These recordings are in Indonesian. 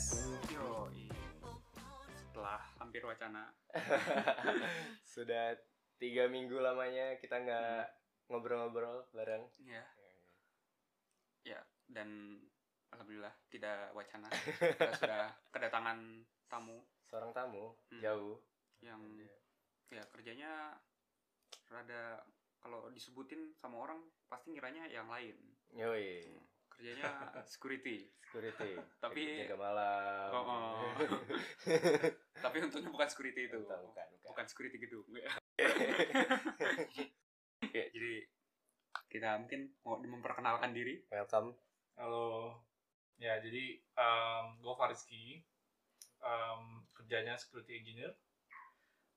Podcast. Yo, setelah hampir wacana. Sudah tiga minggu lamanya kita nggak ngobrol-ngobrol bareng. Ya. Ya, dan alhamdulillah tidak wacana. Kita sudah kedatangan tamu Seorang tamu Hmm. jauh. yang ya kerjanya rada kalau disebutin sama orang pasti ngiranya yang lain. Yoi, Kerjanya security. security. Tapi- jaga malam. Oh, oh. Tapi untungnya bukan security itu. Bukan, bukan, bukan. Bukan security gedung. ya, jadi kita mungkin mau memperkenalkan diri. Welcome. Halo. Ya, jadi um, gue Fariski. Um, kerjanya security engineer.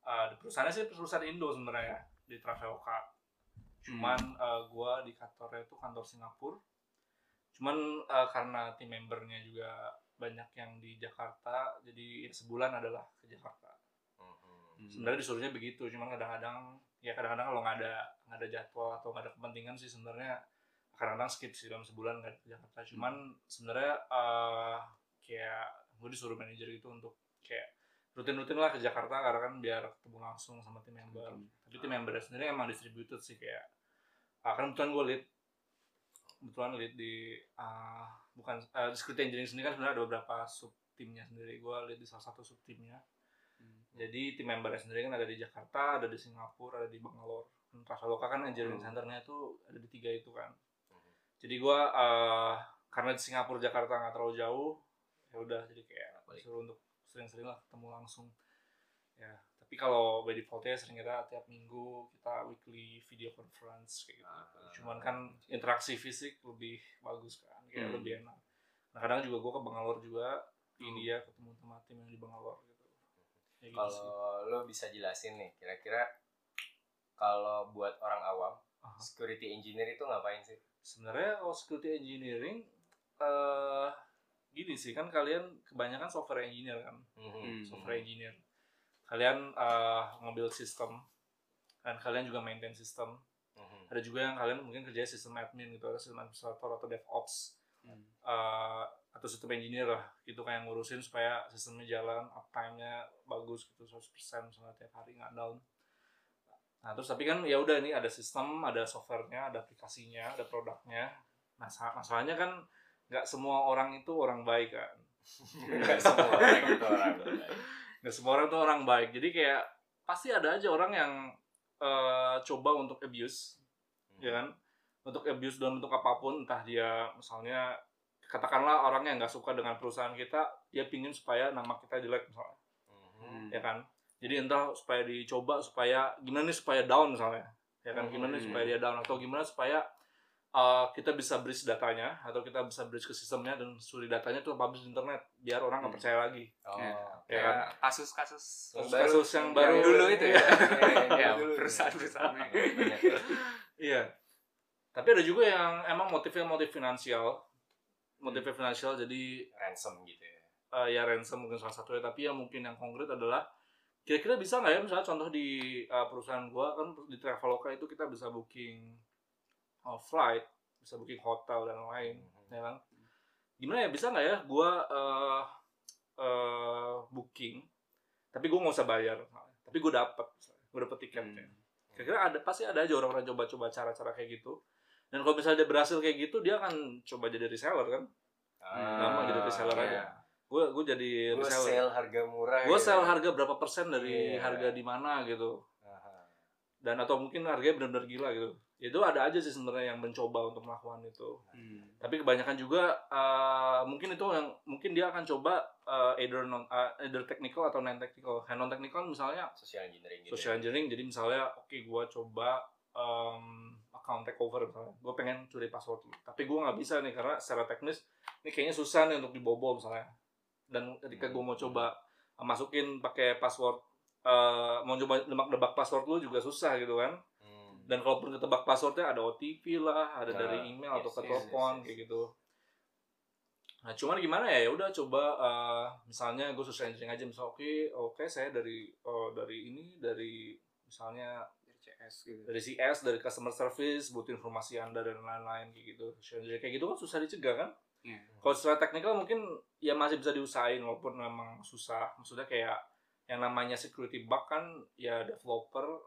Uh, di perusahaannya sih perusahaan Indo sebenarnya di Traveloka. Cuman uh, gue di kantornya itu kantor Singapura. Cuman uh, karena tim membernya juga banyak yang di Jakarta, jadi sebulan adalah ke Jakarta. Mhm. Sebenarnya disuruhnya begitu, cuman kadang-kadang ya kadang-kadang kalau nggak ada nggak ada jadwal atau nggak ada kepentingan sih sebenarnya kadang-kadang skip sih dalam sebulan nggak ke Jakarta. Cuman sebenarnya eh, kayak gue disuruh manajer gitu untuk kayak rutin-rutin lah ke Jakarta karena kan biar ketemu langsung sama tim member. Hmm. Tapi tim member sendiri emang distributed sih kayak ah, kan kebetulan gue lead kebetulan lead di ah, bukan eh, di security engineering sendiri kan sebenarnya ada beberapa sub timnya sendiri gue lead di salah satu sub timnya Hmm. jadi tim membernya sendiri kan ada di Jakarta, ada di Singapura, ada di Bangalore. Traveloka kan engineering Hmm. centernya itu ada di tiga itu kan. Mhm. Jadi gua eh, karena di Singapura Jakarta nggak terlalu jauh, ya udah jadi kayak Balik. disuruh untuk sering-sering lah ketemu langsung. Ya, tapi kalau by defaultnya sering kita tiap minggu kita weekly video conference kayak gitu. Ah. Cuman kan interaksi fisik lebih bagus kan, kayak Hmm. lebih enak. Nah kadang juga gua ke Bangalore juga, di Hmm. India ketemu sama tim yang di Bangalore gitu. Ya gitu sih. Kalau lo bisa jelasin nih, kira-kira kalau buat orang awam, Aha. security engineer itu ngapain sih? sebenarnya kalau security engineering eh gini sih kan kalian kebanyakan software engineer kan Mhm. Hmm. software engineer kalian eh nge-build sistem dan kalian juga maintain sistem Mhm. ada juga yang kalian mungkin kerja sistem admin gitu ada sistem administrator atau DevOps Hmm. eh, atau sistem engineer lah gitu kayak ngurusin supaya sistemnya jalan uptime-nya bagus gitu 100% misalnya tiap hari nggak down nah terus tapi kan ya udah ini ada sistem ada softwarenya ada aplikasinya ada produknya nah sa- masalahnya kan nggak semua orang itu orang baik kan Nggak semua orang itu orang baik. Nggak semua orang tuh orang baik. Jadi kayak pasti ada aja orang yang eh, coba untuk abuse ya kan? Untuk abuse dan untuk apa pun entah dia misalnya katakanlah orang yang nggak suka dengan perusahaan kita dia pingin supaya nama kita jelek misalnya. Mhm. ya kan? Jadi entah supaya dicoba supaya gimana nih supaya down misalnya? Ya kan? Gimana nih Hmm. supaya dia down? Atau gimana supaya uh, kita bisa bridge datanya atau kita bisa bridge ke sistemnya dan suri datanya tuh publish di internet biar orang nggak Hmm. percaya lagi Oh, Ya, ya kayak kasus-kasus Yang kasus yang yang baru dulu itu ya. ya, perusahaan-perusahaan. Ya. Iya. Tapi ada juga yang emang motifnya motif finansial. Motifnya finansial jadi ransom gitu ya. eh, ya ransom mungkin salah satunya tapi yang mungkin yang konkret adalah kira-kira bisa nggak ya misalnya contoh di eh, perusahaan gua kan di Traveloka itu kita bisa booking eh, flight, bisa booking hotel dan lain, Mhm. ya kan? Gimana ya bisa nggak ya gua eh, eh, booking tapi gua nggak usah bayar, tapi gua dapet, gua dapet tiketnya. Hmm. Kira-kira ada pasti ada aja orang-orang coba-coba cara-cara kayak gitu. Dan kalau misalnya dia berhasil kayak gitu, dia akan coba jadi reseller kan. Gampang jadi reseller iya. aja. Gue gue jadi Gue reseller. sell harga murah. Gue gitu. sell harga berapa persen dari Iya. harga di mana gitu. Aha. Dan atau mungkin harganya benar-benar gila gitu. Itu ada aja sih sebenarnya yang mencoba untuk melakukan itu. Hmm. Tapi kebanyakan juga eh, mungkin itu yang mungkin dia akan coba eh, either non eh, either technical atau non technical. non technical misalnya Social engineering gitu. social engineering jadi misalnya oke gua coba um, account takeover misalnya gue pengen curi password tapi gue nggak bisa nih karena secara teknis ini kayaknya susah nih untuk dibobol misalnya dan ketika gue mau coba uh, masukin pakai password uh, mau coba nebak-nebak password lu juga susah gitu kan Hmm. Dan kalaupun ketebak passwordnya ada OTP lah ada Nah, dari email atau yes, ke yes, telepon yes, yes. kayak gitu nah cuman gimana ya ya udah coba uh, misalnya gue social engineering aja misalnya oke oke saya dari uh, dari ini dari misalnya Dari CS gitu. dari CS dari customer service butuh informasi anda dan lain-lain kayak gitu kayak gitu kan susah dicegah kan Iya. Kalau secara teknikal mungkin ya masih bisa diusahain walaupun memang susah. Maksudnya kayak yang namanya security bug kan ya developer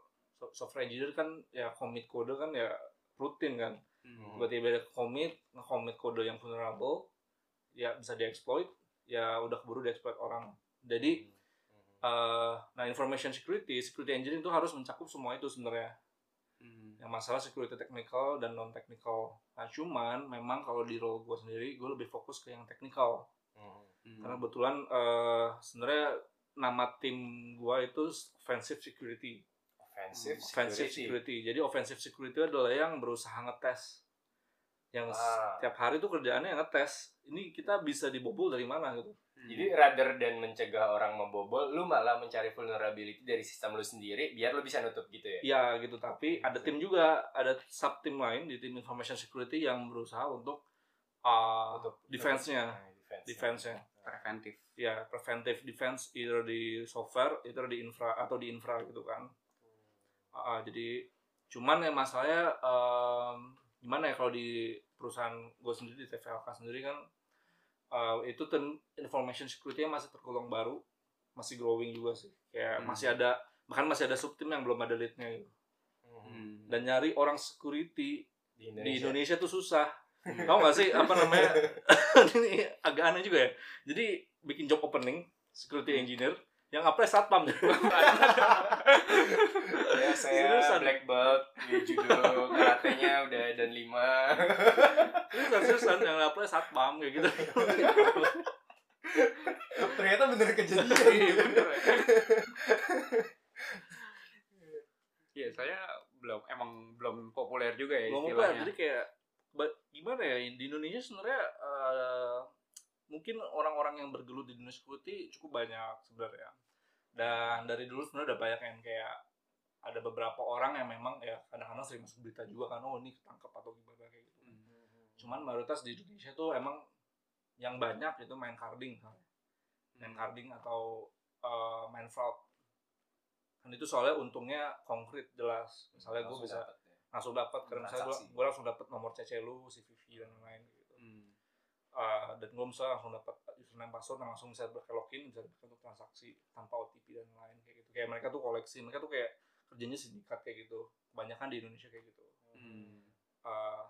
software engineer kan ya commit kode kan ya rutin kan. Hmm. Tiba-tiba ada commit, nge-commit kode yang vulnerable ya bisa dieksploit, ya udah keburu dieksploit orang. Jadi eh, nah information security, security engineering itu harus mencakup semua itu sebenarnya. Hmm. Yang masalah security technical dan non technical. Nah cuman memang kalau di role gue sendiri gue lebih fokus ke yang technical. Hmm. karena kebetulan eh sebenarnya nama tim gua itu offensive security offensive offensive security. security jadi offensive security adalah yang berusaha ngetes yang Ah. setiap hari tuh kerjaannya ngetes ini kita bisa dibobol dari mana gitu Hmm. Jadi rather dan mencegah orang membobol, lu malah mencari vulnerability dari sistem lu sendiri biar lu bisa nutup gitu ya. ya gitu tapi ada tim juga ada sub tim lain di tim information security yang berusaha untuk uh, Untuk- defense-nya defense. defense-nya preventif. ya preventive defense either di software either di infra atau di infra gitu kan Ah, jadi cuman ya masalahnya em, gimana ya kalau di perusahaan gue sendiri di TVLK sendiri kan eh, itu tim information security masih tergolong baru masih growing juga sih kayak Hmm. masih ada bahkan masih ada subtim yang belum ada leadnya gitu. Hmm. dan nyari orang security di di Indonesia. Indonesia tuh susah tau gak sih apa namanya ini agak aneh juga ya jadi bikin job opening security engineer yang apply satpam ya saya Seriusan. black belt di judo karatenya udah dan lima seriusan seriusan yang apply satpam kayak gitu ternyata bener kejadian Iya, bener ya. Iya, saya belum emang belum populer juga ya ngomong istilahnya. jadi kayak gimana ya di Indonesia sebenarnya eh, mungkin orang-orang yang bergelut di dunia security cukup banyak sebenarnya dan dari dulu sebenarnya udah banyak yang kayak ada beberapa orang yang memang ya kadang-kadang sering masuk berita juga kan oh ini ketangkep atau gimana kayak gitu. Cuman mayoritas di Indonesia tuh emang yang banyak itu main carding misalnya. main Hmm. carding atau eh, main fraud. Kan itu soalnya untungnya konkret jelas. Misalnya gue bisa dapet ya. langsung dapat karena misalnya gue gue langsung dapat nomor CC lu CVV dan lain-lain gitu. Hmm. Eh, dan gue misalnya langsung dapat username password dan langsung bisa berlogin bisa dipakai untuk transaksi tanpa OTP dan lain kayak gitu. Kayak mereka tuh koleksi. Mereka tuh kayak kerjanya sindikat kayak gitu kebanyakan di Indonesia kayak gitu Hmm. Eh,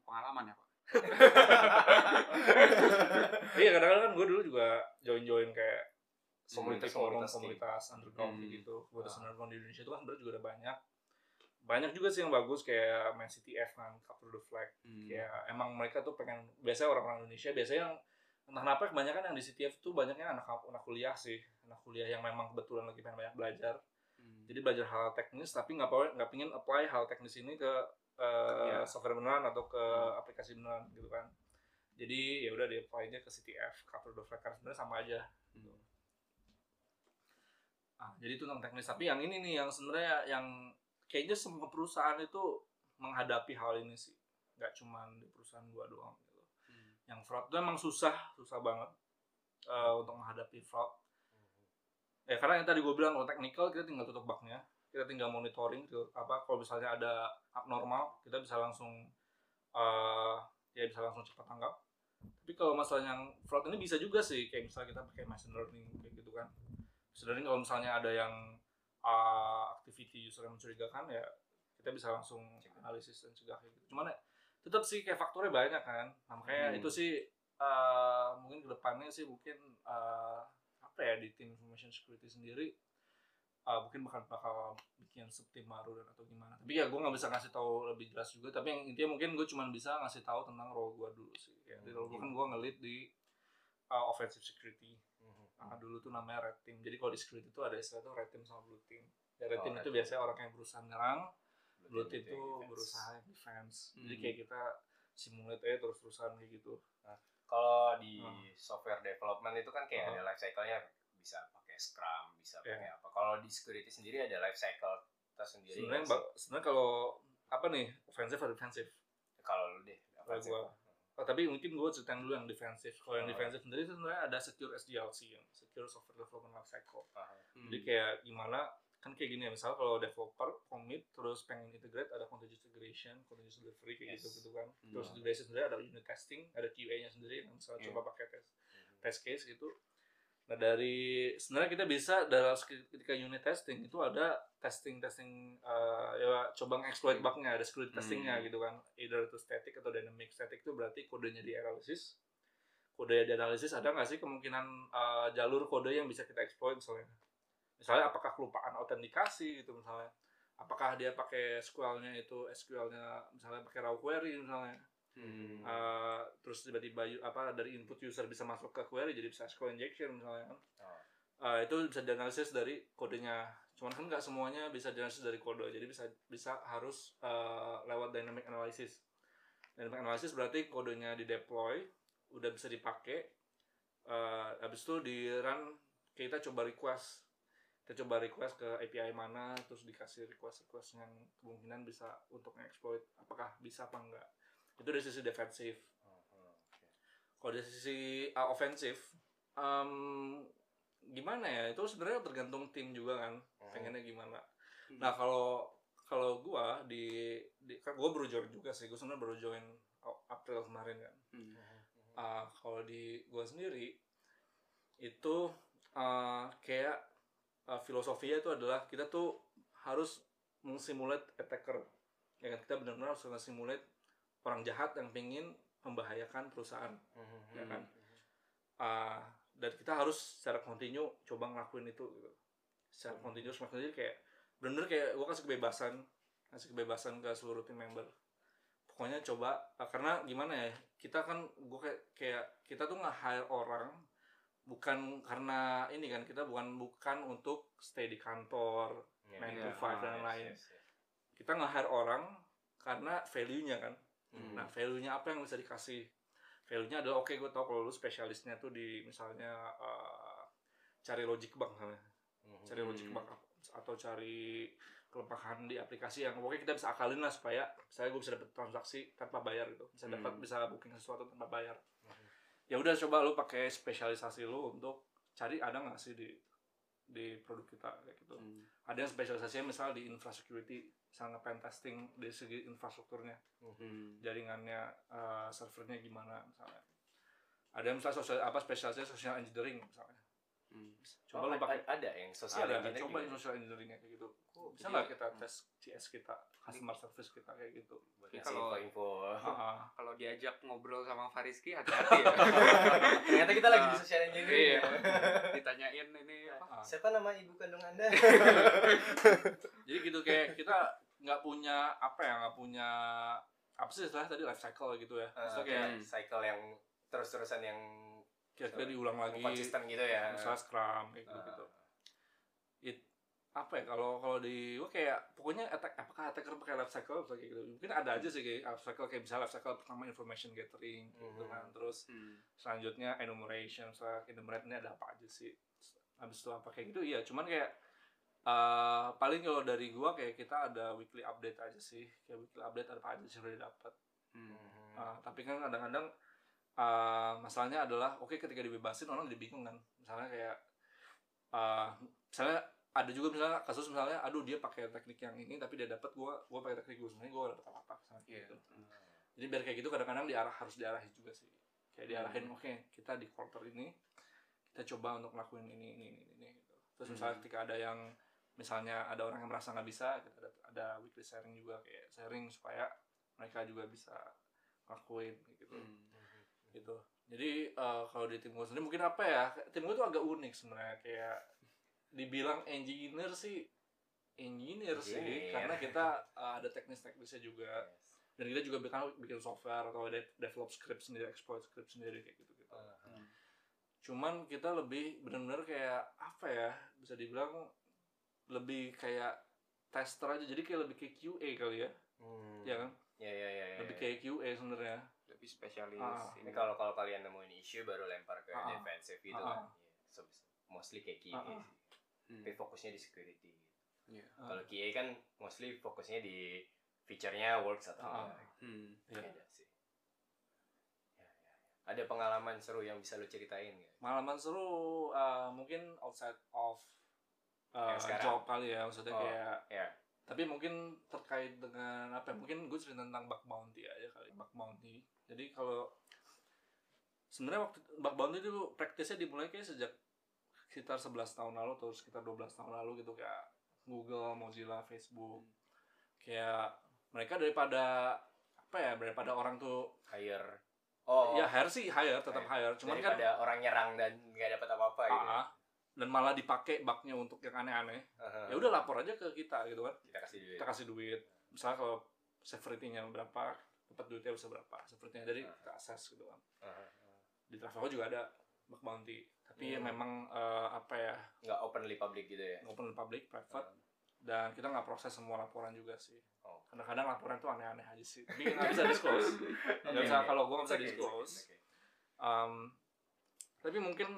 Pengalaman ya, Pak? iya kadang-kadang kan gue dulu juga join-join kayak Komunitas- komunitas forum komunitas komunitas underground Hmm. kayak gitu komunitas Ah. underground di Indonesia itu kan sebenarnya juga ada banyak banyak juga sih yang bagus kayak Man City F kan Capture the Flag Hmm. ya emang mereka tuh pengen biasanya orang-orang Indonesia biasanya yang entah kenapa kebanyakan yang di CTF tuh banyaknya anak anak kuliah sih anak kuliah yang memang kebetulan lagi pengen banyak belajar. Jadi belajar hal teknis tapi nggak nggak pingin apply hal teknis ini ke eh, Ya. software beneran atau ke Hmm. aplikasi beneran gitu kan jadi ya udah di apply aja ke CTF Capture the Flag karena sebenarnya sama aja Hmm. Ah, jadi itu tentang teknis. Tapi yang ini nih yang sebenarnya yang kayaknya semua perusahaan itu menghadapi hal ini sih. Gak cuma di perusahaan gua doang gitu. Hmm. Yang fraud itu emang susah, susah banget eh, untuk menghadapi fraud. Ya karena yang tadi gue bilang kalau teknikal kita tinggal tutup bugnya, kita tinggal monitoring gitu. apa kalau misalnya ada abnormal kita bisa langsung eh ya bisa langsung cepat tanggap. Tapi kalau masalah yang fraud ini bisa juga sih kayak misalnya kita pakai machine learning kayak gitu kan. Machine learning kalau misalnya ada yang uh, activity user yang mencurigakan ya kita bisa langsung analisis dan cegah kayak gitu. Cuman ya tetap sih kayak faktornya banyak kan. Nah, makanya Hmm. itu sih uh, mungkin ke depannya sih mungkin uh, apa ya di tim information security sendiri uh, mungkin bakal bakal bikin subtim baru dan atau gimana. Tapi ya gue nggak bisa ngasih tahu lebih jelas juga. Tapi yang intinya mungkin gue cuma bisa ngasih tahu tentang role gue dulu sih. Ya, di role gue kan gue ngelit di uh, offensive security. Nah, dulu tuh namanya red team. Jadi kalau di security itu ada istilah tuh red team sama blue team. Ya, red Oh, team red itu team. biasanya orang yang berusaha menyerang, blue team Berarti itu defense. berusaha defense. Jadi Hmm. kayak kita simulate aja terus-terusan kayak gitu. Kalau di Hmm. software development itu kan kayak Hmm. ada life cycle-nya bisa pakai Scrum, bisa Iya. pakai apa. Kalau di security sendiri ada life cycle tersendiri. Sebenarnya sebenarnya kalau apa nih offensive atau defensive? kalau lu deh sih? gua- Oh, tapi mungkin gue ceritain dulu yang defensive. Kalau yang Oh. defensive sendiri itu sebenarnya ada secure SDLC, yang secure software development life cycle. Ah, Hmm. Jadi kayak gimana kan kayak gini ya misal kalau developer commit terus pengen integrate ada integration, continuous delivery kayak Yes. gitu gitu kan. Hmm. Terus integration sendiri ada unit testing, ada QA-nya sendiri yang misalnya Iya. coba pakai tes test case gitu nah dari sebenarnya kita bisa dalam ketika unit testing itu ada testing testing eh, ya coba nge-exploit bugnya ada security testingnya Hmm. gitu kan either itu static atau dynamic static itu berarti kodenya di analisis kode di analisis ada nggak sih kemungkinan eh, jalur kode yang bisa kita exploit misalnya misalnya apakah kelupaan autentikasi gitu misalnya apakah dia pakai SQL-nya itu SQL-nya misalnya pakai raw query misalnya Hmm. Uh, terus tiba-tiba apa dari input user bisa masuk ke query jadi bisa SQL injection misalnya kan Oh. Uh, itu bisa dianalisis dari kodenya cuman kan nggak semuanya bisa dianalisis dari kode jadi bisa bisa harus uh, lewat dynamic analysis dynamic analysis berarti kodenya di deploy udah bisa dipakai uh, habis itu di run kita coba request kita coba request ke API mana terus dikasih request request yang kemungkinan bisa untuk exploit apakah bisa apa enggak itu dari sisi defensif Oh, oke. kalau dari sisi uh, ofensif em, gimana ya itu sebenarnya tergantung tim juga kan Oh. pengennya gimana Hmm. nah kalau kalau gua di, di kan gua baru join juga sih gua sebenarnya baru join April kemarin kan Hmm. Uh, kalau di gua sendiri itu uh, kayak uh, filosofinya itu adalah kita tuh harus mengsimulate attacker. Ya kan? Kita benar-benar harus simulate orang jahat yang pengen membahayakan perusahaan. Hmm. ya kan? Uh, dan kita harus secara kontinu coba ngelakuin itu gitu. Secara kontinu ngelakuin itu kayak bener kayak gue kasih kebebasan kasih kebebasan ke seluruh tim member. Pokoknya coba uh, karena gimana ya kita kan gue kayak kayak kita tuh nggak hire orang bukan karena ini kan kita bukan bukan untuk stay di kantor Iya, nine iya. to five dan Yes, lain yes, yes. kita nggak hire orang karena value-nya kan Hmm. Nah, value-nya apa yang bisa dikasih? Value-nya adalah oke, gue tau kalau lu spesialisnya tuh di misalnya eh, cari logic bug misalnya, Hmm. cari logic Hmm. bug atau cari kelemahan di aplikasi yang pokoknya kita bisa akalin lah supaya saya gue bisa dapat transaksi tanpa bayar gitu, bisa dapat Hmm. bisa booking sesuatu tanpa bayar. Mhm. Ya udah coba lu pakai spesialisasi lu untuk cari ada nggak sih di di produk kita kayak gitu. Hmm. Ada yang spesialisasinya misal di infrastructure, misalnya pen testing dari segi infrastrukturnya Hmm. jaringannya eh, servernya gimana misalnya ada yang misalnya sosial apa spesialisnya social engineering misalnya Hmm. coba Oh, pakai ada yang sosial ada engineering coba juga? yang social engineeringnya kayak gitu Oh, bisa nggak kita tes CS kita customer service kita kayak gitu buat ngasih kalau- info-info Ah, Kalau diajak ngobrol sama Fariski hati-hati ya. ternyata kita lagi di social engineering Iya. ya. Ditanyain ini apa? ah. siapa nama ibu kandung anda jadi gitu kayak kita nggak punya apa ya nggak punya apa sih istilah tadi life cycle gitu ya maksudnya kayak Hmm. cycle yang terus-terusan yang kira-kira diulang lagi. Konsisten gitu ya. Misalnya scrum kayak gitu gitu It, apa ya kalau kalau di gua kayak pokoknya attack apakah attacker pakai life cycle atau kayak gitu? Mungkin ada aja sih kayak life cycle kayak misalnya life cycle pertama information gathering gitu Mhm. kan. Terus Hmm. selanjutnya enumeration misalnya enumerate ini ada apa aja sih? Habis itu apa kayak gitu iya. Cuman kayak eh, paling kalau dari gua kayak kita ada weekly update aja sih. Kayak weekly update ada apa aja sih yang udah didapat Hmm. Uh, tapi kan kadang-kadang uh, masalahnya adalah oke ketika dibebasin orang jadi bingung kan misalnya kayak uh, misalnya ada juga misalnya kasus misalnya aduh dia pakai teknik yang ini tapi dia dapat gua gua pakai teknik gua sebenarnya gua dapat apa-apa misalnya Iya. gitu. jadi biar kayak gitu kadang-kadang diarah harus diarahin juga sih kayak diarahin Hmm. oke kita di quarter ini kita coba untuk ngelakuin ini ini ini, ini gitu. terus misalnya Hmm. ketika ada yang misalnya ada orang yang merasa nggak bisa kita ada, ada weekly sharing juga kayak sharing supaya mereka juga bisa ngelakuin gitu Hmm. Gitu. Jadi eh, kalau di tim gue sendiri mungkin apa ya tim gue tuh agak unik sebenarnya. Kayak dibilang engineer sih engineer sih Engineer. karena kita eh, ada teknis-teknisnya juga. Dan kita juga bikin bikin software atau de- develop script sendiri exploit script sendiri kayak gitu gitu Hmm. cuman kita lebih benar-benar kayak apa ya bisa dibilang lebih kayak tester aja. Jadi kayak lebih kayak QA kali ya. Hmm. ya kan? Ya ya ya, ya, lebih ya. kayak QA sebenarnya Lebih spesialis. Ah. ini kalau kalau kalian nemuin isu baru lempar ke Ah. defensive gitu Ah. kan Iya. So, mostly kayak QA Ah. sih Hmm. tapi fokusnya di security Iya. Ah. kalau QA kan mostly fokusnya di feature-nya works atau Ah. enggak Hmm. Iya. beda sih Ya, ya, ya. ada pengalaman seru yang bisa lu ceritain nggak Pengalaman seru uh, mungkin outside of uh, job kali ya maksudnya Oh. kayak ya tapi mungkin terkait dengan apa ya, mungkin gue cerita tentang bug bounty aja kali bug bounty jadi kalau sebenarnya waktu bounty itu praktisnya dimulai kayak sejak sekitar 11 tahun lalu atau sekitar 12 tahun lalu gitu kayak Google, Mozilla, Facebook. Kayak mereka daripada apa ya daripada orang tuh hire. Oh ya hire sih hire tetap hire. cuman kan daripada orang nyerang dan nggak dapat apa-apa gitu. Ah, dan malah dipakai bugnya untuk yang aneh-aneh. Aha. ya udah lapor aja ke kita gitu kan. Kita kasih duit. Kita kasih duit. Misalnya kalau severity-nya berapa dapat duitnya bisa berapa severity-nya jadi Ah. kita assess gitu kan Aha. di Travelco juga ada bug bounty tapi Hmm. memang eh, apa ya nggak openly public gitu ya open public private dan kita nggak proses semua laporan juga sih Oh. kadang-kadang laporan tuh aneh-aneh aja sih tapi nggak bisa disclose nggak bisa kalau gue nggak bisa Oke, disclose oke. Um, tapi mungkin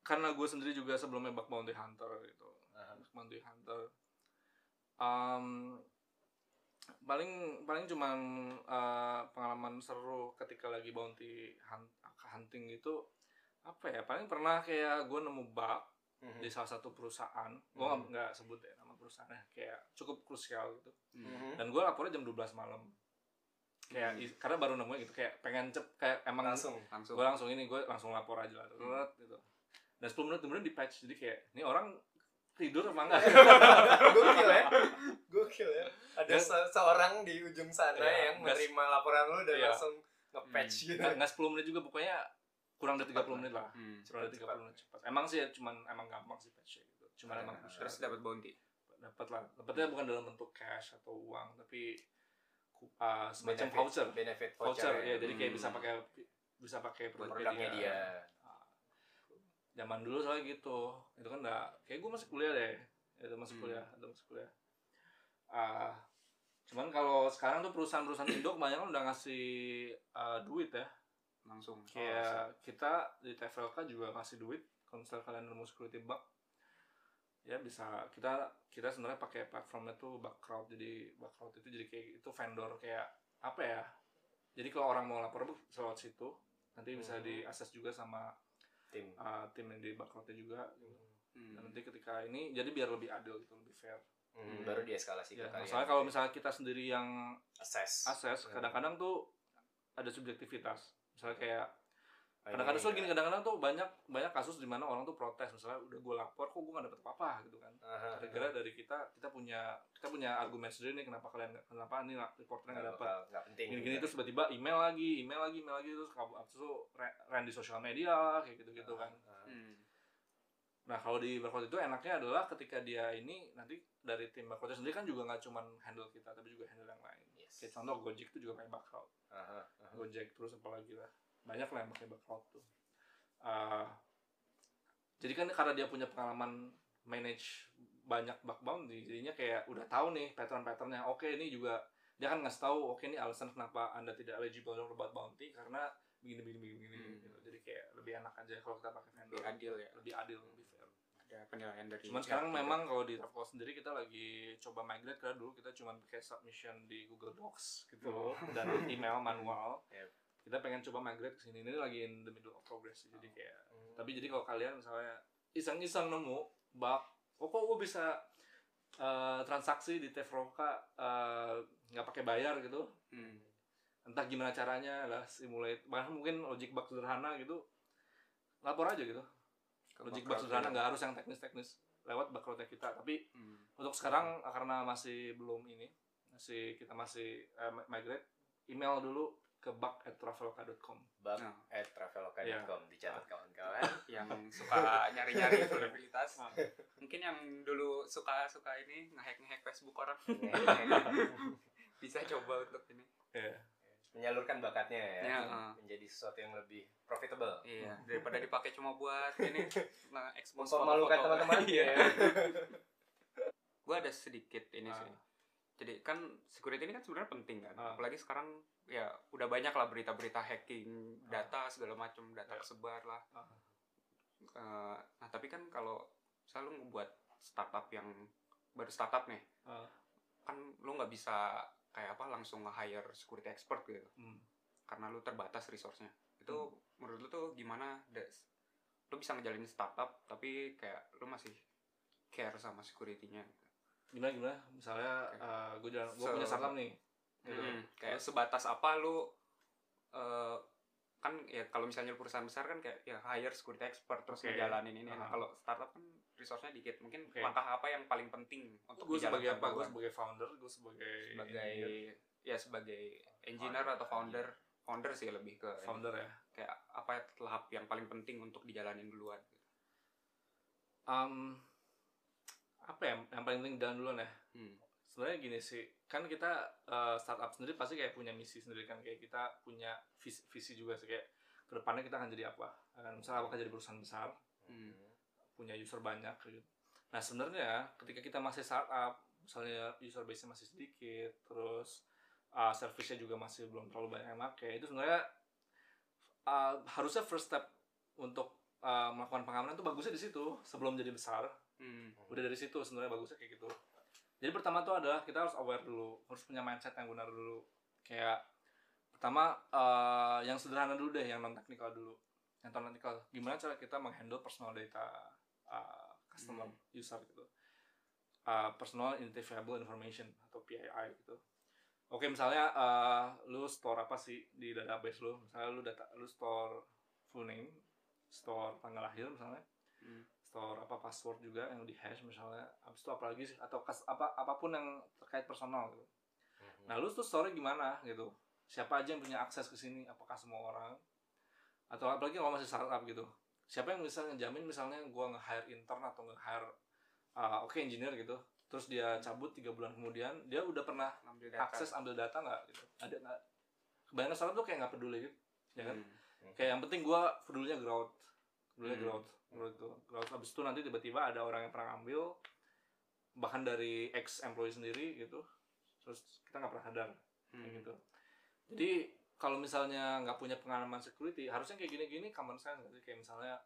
karena gue sendiri juga sebelumnya bug bounty hunter gitu Aha. bug bounty hunter um, paling paling cuman uh, pengalaman seru ketika lagi bounty hunt, hunting gitu apa ya paling pernah kayak gue nemu bug Mhm. di salah satu perusahaan. Gue Hmm. nggak sebut ya nama perusahaannya kayak cukup krusial gitu. Mhm. dan gue lapornya jam 12 malam. Kayak i- karena baru nemu gitu kayak pengen cep kayak emang langsung langsung. gue langsung ini gue langsung lapor aja lah Teret, gitu. Dan 10 menit kemudian di patch jadi kayak ini orang tidur apa enggak? Gokil ya. Gokil ya. Ada Dan- se- seorang di ujung sana Iya, yang menerima laporan lu dan Iya. langsung nge-patch gitu. nggak nggak 10 menit juga pokoknya kurang dari 30 menit lah. Hmm. kurang dari Cepat, 30 menit cepat. Emang sih ya, cuman emang gampang sih patch gitu. Cuman Ah, emang terus dapat bounty? Dapat lah. Dapatnya bukan dalam bentuk cash atau uang tapi uh, semacam Benefit- voucher. benefit voucher voucher, ya. Jadi kayak Hmm. bisa pakai bisa pakai Buat produknya dia zaman dulu soalnya gitu. Itu kan udah kayak gue masih kuliah deh. Itu masih Hmm. kuliah itu masih kuliah. Ah cuman kalau sekarang tuh perusahaan-perusahaan Indo kebanyakan udah ngasih ah, duit ya. Langsung. Oh, kayak kita di TFLK juga ngasih duit. Kalau misalnya kalian nemu security bug ya bisa kita kita sebenarnya pakai platformnya tuh Bugcrowd. Jadi Bugcrowd itu jadi kayak itu vendor kayak apa ya? Jadi kalau orang mau lapor lewat situ nanti bisa Hmm. diakses juga sama tim. Uh, tim yang di Bugcrowd juga Hmm. dan nanti ketika ini jadi biar lebih adil gitu lebih fair. Hmm, baru dieskalasi ya, ke kalian masalahnya kalau misalnya kita sendiri yang assess. akses Hmm. kadang-kadang tuh ada subjektivitas. Misalnya kayak Oh, kadang-kadang ini tuh gini kadang-kadang tuh banyak banyak kasus di mana orang tuh protes misalnya udah gue lapor kok gue gak dapet apa-apa gitu kan gara-gara dari kita kita punya kita punya argumen sendiri nih kenapa kalian kenapa nih lah reporternya nggak bakal- nggak penting gini-gini gitu. terus tiba-tiba email lagi email lagi email lagi terus kamu abis itu re- run di sosial media lah, kayak gitu-gitu kan. Hmm. nah kalau di Barcode itu enaknya adalah ketika dia ini nanti dari tim Barcode sendiri kan juga nggak cuman handle kita tapi juga handle yang lain Yes. kayak contoh Gojek itu juga pakai Barcode Aha, aha. Gojek terus apa lagi lah banyak lah yang pakai Barcode tuh Uh, jadi kan karena dia punya pengalaman manage banyak bug bounty jadinya kayak udah tahu nih pattern-patternnya oke ini juga dia kan ngasih tahu oke ini alasan kenapa anda tidak eligible untuk buat bounty karena begini begini begini, begini Hmm. gitu. jadi kayak lebih enak aja kalau kita pakai vendor lebih adil ya lebih adil lebih fair ada penilaian dari cuman sekarang juga. memang kalau di Travel sendiri kita lagi coba migrate karena dulu kita cuma pakai submission di Google Docs gitu loh dan email manual Yep. Kita pengen coba migrate ke sini ini lagi in the middle of progress sih. jadi kayak Hmm. tapi jadi kalau kalian misalnya iseng-iseng nemu bug oh kok gue bisa eh, transaksi di Tefroka eh, nggak pakai bayar gitu Hmm. entah gimana caranya lah simulate bahkan mungkin logic bug sederhana gitu lapor aja gitu logic bug Bugcrowd sederhana nggak harus yang teknis-teknis lewat backgroundnya kita tapi Hmm. untuk sekarang karena masih belum ini masih kita masih eh, migrate email dulu ke bug at traveloka.com bug Nah. at traveloka.com dicatat kawan-kawan yang suka nyari-nyari vulnerabilitas Ah. mungkin yang dulu suka suka ini ngehack ngehack Facebook orang bisa coba untuk ini ya menyalurkan bakatnya ya, Ya, ah. menjadi sesuatu yang lebih profitable iya daripada dipakai cuma buat ini nah expose foto-foto. teman-teman iya ya. gue ada sedikit ini Ah. sih jadi kan security ini kan sebenarnya penting kan Ah. apalagi sekarang ya udah banyak lah berita-berita hacking data segala macam data Ya. kesebar lah Ah. Eh, nah tapi kan kalau selalu ngebuat startup yang baru startup nih Ah. kan lu nggak bisa kayak apa langsung nge-hire security expert gitu Hmm. karena lu terbatas resource-nya itu Hmm. menurut lu tuh gimana Des? lu bisa ngejalanin startup tapi kayak lu masih care sama security-nya gimana gimana? Misalnya gue jalan gue So- punya startup nih gitu. Hmm, kayak sebatas apa lu eh, kan ya kalau misalnya perusahaan besar kan kayak ya hire security expert terus Oke. ngejalanin ini. Nah Aha. kalau startup kan resource-nya dikit. Mungkin Oke. langkah apa yang paling penting untuk gue sebagai dijalankan apa gue sebagai founder gue sebagai sebagai engineer, ya sebagai engineer atau founder. Founder sih lebih ke founder ya? Kayak apa tahap yang paling penting untuk dijalanin duluan? Um, apa ya yang paling penting jalan duluan ya hmm. sebenarnya gini sih kan kita uh, startup sendiri pasti kayak punya misi sendiri kan kayak kita punya visi, visi juga sih kayak ke depannya kita akan jadi apa akan misalnya apakah jadi perusahaan besar Hmm. punya user banyak gitu nah sebenarnya ketika kita masih startup misalnya user base nya masih sedikit terus uh, service-nya juga masih belum terlalu banyak yang pakai itu sebenarnya uh, harusnya first step untuk uh, melakukan pengamanan itu bagusnya di situ sebelum jadi besar Hmm. udah dari situ sebenarnya bagusnya kayak gitu. Jadi pertama tuh adalah kita harus aware dulu harus punya mindset yang benar dulu. Kayak pertama eh, yang sederhana dulu deh yang non teknikal dulu. Yang non teknikal gimana cara kita menghandle personal data eh, customer user gitu. Eh, personal identifiable information atau PII gitu. Oke misalnya eh, lu store apa sih di database lu? Misalnya lu data lu store full name store tanggal lahir misalnya. Hmm. Store apa password juga yang di hash misalnya. Habis itu apalagi sih atau kas, apa apa pun yang terkait personal gitu. Nah lu tuh store gimana gitu? Siapa aja yang punya akses ke sini? Apakah semua orang? Atau apalagi kalau masih startup gitu. Siapa yang bisa ngejamin misalnya gua nge-hire intern atau nge-hire uh, oke engineer gitu terus dia cabut tiga bulan kemudian dia udah pernah Ambil data. akses ambil data nggak gitu? Ada nggak? Kebanyakan startup tuh kayak nggak peduli gitu ya kan? Hmm. kayak yang penting gua pedulinya growth pedulinya Hmm. growth growth itu growth habis itu nanti tiba-tiba ada orang yang pernah ambil bahkan dari ex employee sendiri gitu. Terus kita nggak pernah sadar. Kayak Hmm. gitu. Jadi kalau misalnya nggak punya pengalaman security harusnya kayak gini-gini common sense sih? Kayak misalnya